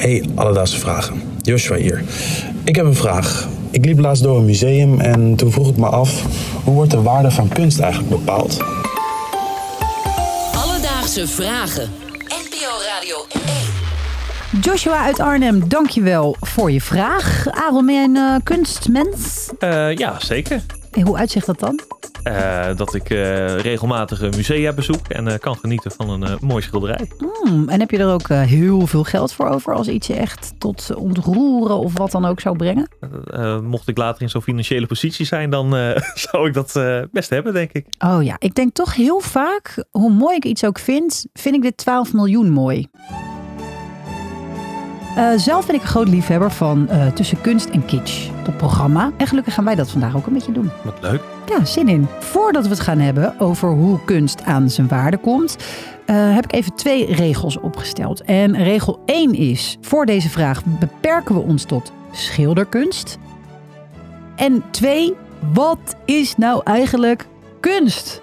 Hey, alledaagse vragen. Joshua hier. Ik heb een vraag. Ik liep laatst door een museum en toen vroeg ik me af... hoe wordt de waarde van kunst eigenlijk bepaald? Alledaagse vragen. NPO Radio 1. Joshua uit Arnhem, dankjewel voor je vraag. Aaron, ben jij een eh, kunstmens? Eh, ja, zeker. Hey, hoe uitzicht dat dan? Eh, dat ik eh, regelmatig een musea bezoek en eh, kan genieten van een mooi schilderij. Hmm, en heb je er ook heel veel geld voor over als iets je echt tot ontroeren of wat dan ook zou brengen? Mocht ik later in zo'n financiële positie zijn, dan zou ik dat best hebben, denk ik. Oh ja, ik denk toch heel vaak, hoe mooi ik iets ook vind, vind ik dit 12 miljoen mooi. Eh, zelf ben ik een groot liefhebber van eh, Tussen Kunst en Kitsch, dat programma. En gelukkig gaan wij dat vandaag ook een beetje doen. Wat leuk. Ja, zin in. Voordat we het gaan hebben over hoe kunst aan zijn waarde komt, eh, heb ik even twee regels opgesteld. En regel 1 is: voor deze vraag beperken we ons tot schilderkunst. En 2, wat is nou eigenlijk kunst?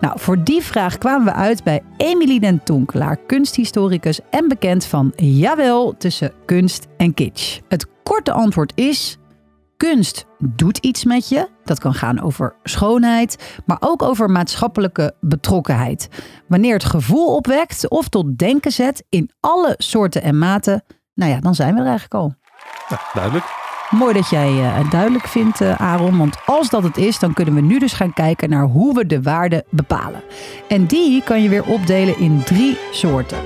Nou, voor die vraag kwamen we uit bij Emilie den Tonkelaar, kunsthistoricus en bekend van Jawel tussen kunst en kitsch. Het korte antwoord is: kunst doet iets met je. Dat kan gaan over schoonheid, maar ook over maatschappelijke betrokkenheid. Wanneer het gevoel opwekt of tot denken zet in alle soorten en maten, nou ja, dan zijn we er eigenlijk al. Nou, duidelijk. Mooi dat jij eh, het duidelijk vindt, eh, Aaron. Want als dat het is, dan kunnen we nu dus gaan kijken naar hoe we de waarde bepalen. En die kan je weer opdelen in drie soorten: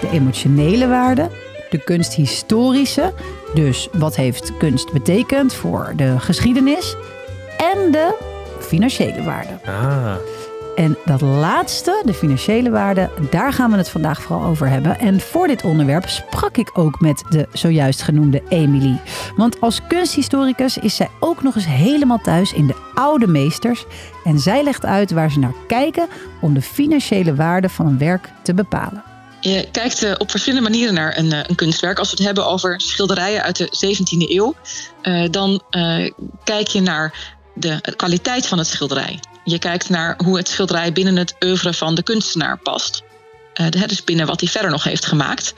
de emotionele waarde, de kunsthistorische, dus wat heeft kunst betekend voor de geschiedenis, en de financiële waarde. Ah, En dat laatste, de financiële waarde, daar gaan we het vandaag vooral over hebben. En voor dit onderwerp sprak ik ook met de zojuist genoemde Emily. Want als kunsthistoricus is zij ook nog eens helemaal thuis in de oude meesters. En zij legt uit waar ze naar kijken om de financiële waarde van een werk te bepalen. Je kijkt eh, op verschillende manieren naar een, eh, een kunstwerk. Als we het hebben over schilderijen uit de 17e eeuw, eh, dan kijk je naar de kwaliteit van het schilderij. Je kijkt naar hoe het schilderij binnen het oeuvre van de kunstenaar past. De- dus binnen wat hij verder nog heeft gemaakt.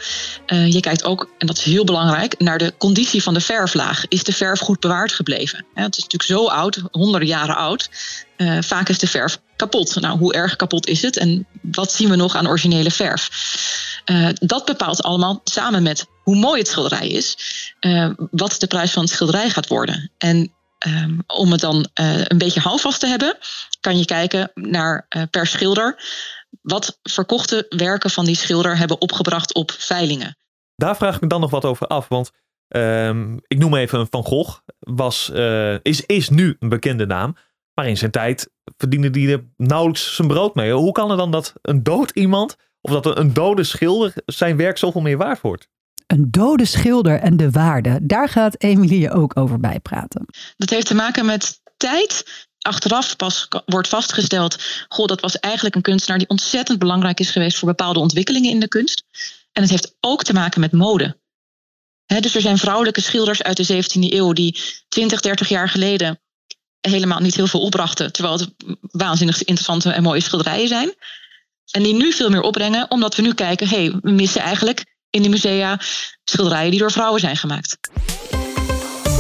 Eh, je kijkt ook, en dat is heel belangrijk, naar de conditie van de verflaag. Is de verf goed bewaard gebleven? Ja, het is natuurlijk zo oud, honderden jaren oud. Eh, vaak is de verf kapot. Nou, hoe erg kapot is het? En wat zien we nog aan originele verf? Dat bepaalt allemaal samen met hoe mooi het schilderij is, wat de prijs van het schilderij gaat worden. En ehm, om het dan eh, een beetje houvast te hebben, kan je kijken naar eh, per schilder wat verkochte werken van die schilder hebben opgebracht op veilingen. daar vraag ik me dan nog wat over af. Want ehm, ik noem even Van Gogh. Was, eh, is, is nu een bekende naam. Maar in zijn tijd verdiende hij er nauwelijks zijn brood mee. Hoe kan het dan dat een dood iemand, of dat een dode schilder, zijn werk zoveel meer waard wordt? Een dode schilder en de waarde, daar gaat Emily je ook over bijpraten. Dat heeft te maken met tijd. Achteraf pas wordt vastgesteld, goh, dat was eigenlijk een kunstenaar die ontzettend belangrijk is geweest voor bepaalde ontwikkelingen in de kunst. En het heeft ook te maken met mode. Dus er zijn vrouwelijke schilders uit de 17e eeuw die 20, 30 jaar geleden helemaal niet heel veel opbrachten, terwijl het waanzinnig interessante en mooie schilderijen zijn. En die nu veel meer opbrengen, omdat we nu kijken, hé, hey, we missen eigenlijk in de musea schilderijen die door vrouwen zijn gemaakt.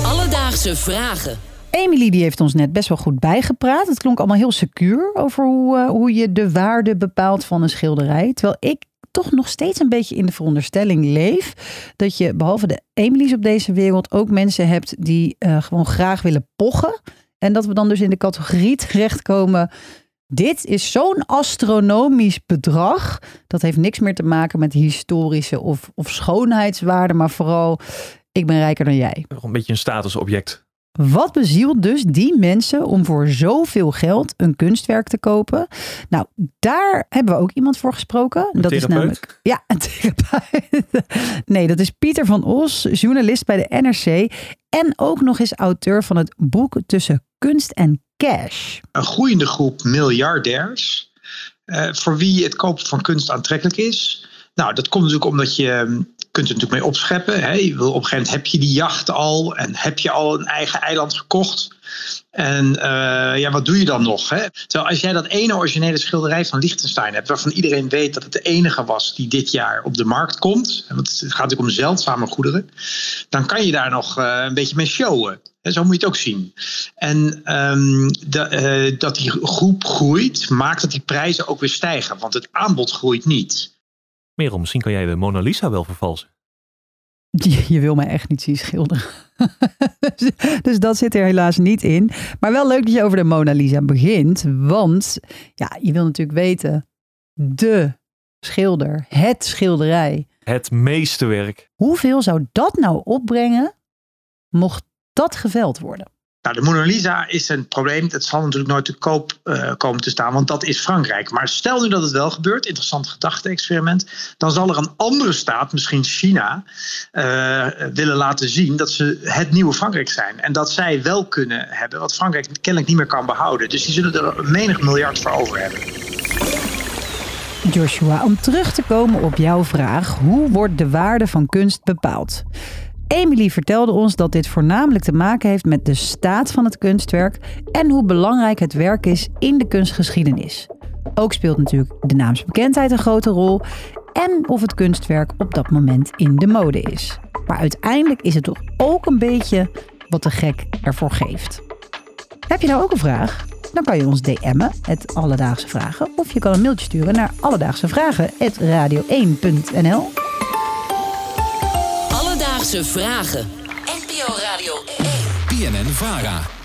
Alledaagse vragen. Emily die heeft ons net best wel goed bijgepraat. Het klonk allemaal heel secuur over hoe, eh, hoe je de waarde bepaalt van een schilderij. Terwijl ik toch nog steeds een beetje in de veronderstelling leef dat je behalve de Emily's op deze wereld ook mensen hebt die eh, gewoon graag willen pochen. En dat we dan dus in de categorie terechtkomen. Dit is zo'n astronomisch bedrag. Dat heeft niks meer te maken met historische of, of schoonheidswaarde, maar vooral ik ben rijker dan jij. Een beetje een statusobject. Wat bezielt dus die mensen om voor zoveel geld een kunstwerk te kopen? Nou, daar hebben we ook iemand voor gesproken. Een dat is namelijk. Ja, een therapeut. Nee, dat is Pieter van Os, journalist bij de NRC. En ook nog eens auteur van het boek Tussen Kunst en Een groeiende groep miljardairs. eh, voor wie het kopen van kunst aantrekkelijk is. Nou, dat komt natuurlijk omdat je hm, kunt er natuurlijk mee opscheppen. Hè. Je wil, op een gegeven moment heb je die jacht al en heb je al een eigen eiland gekocht. En uh, ja, wat doe je dan nog? Hè? Terwijl als jij dat ene originele schilderij van Liechtenstein hebt, waarvan iedereen weet dat het de enige was die dit jaar op de markt komt, want het gaat natuurlijk om zeldzame goederen, dan kan je daar nog uh, een beetje mee showen. En zo moet je het ook zien. En de, uh, dat die groep groeit, maakt dat die prijzen ook weer stijgen, want het aanbod groeit niet. Merel, misschien kan jij de Mona Lisa wel vervalsen. Je, je wil mij echt niet zien schilderen. dus dat zit er helaas niet in. Maar wel leuk dat je over de Mona Lisa begint. Want ja, je wil natuurlijk weten, de schilder, het schilderij. Het meeste werk. Hoeveel zou dat nou opbrengen, mocht dat geveld worden? Nou, de Mona Lisa is een probleem. Het zal natuurlijk nooit te koop uh, komen te staan, want dat is Frankrijk. Maar stel nu dat het wel gebeurt, interessant gedachte-experiment, dan zal er een andere staat, misschien China, uh, willen laten zien dat ze het nieuwe Frankrijk zijn. En dat zij wel kunnen hebben wat Frankrijk kennelijk niet meer kan behouden. Dus die zullen er menig miljard voor over hebben. Joshua, om terug te komen op jouw vraag, hoe wordt de waarde van kunst bepaald? Emily vertelde ons dat dit voornamelijk te maken heeft met de staat van het kunstwerk en hoe belangrijk het werk is in de kunstgeschiedenis. Ook speelt natuurlijk de naamsbekendheid een grote rol en of het kunstwerk op dat moment in de mode is. Maar uiteindelijk is het toch ook een beetje wat de gek ervoor geeft. Heb je nou ook een vraag? Dan kan je ons DM'en, het Alledaagse Vragen, of je kan een mailtje sturen naar alledaagsevragen.radio1.nl. Alledaagse Vragen. NPO Radio 1. BNN Vara.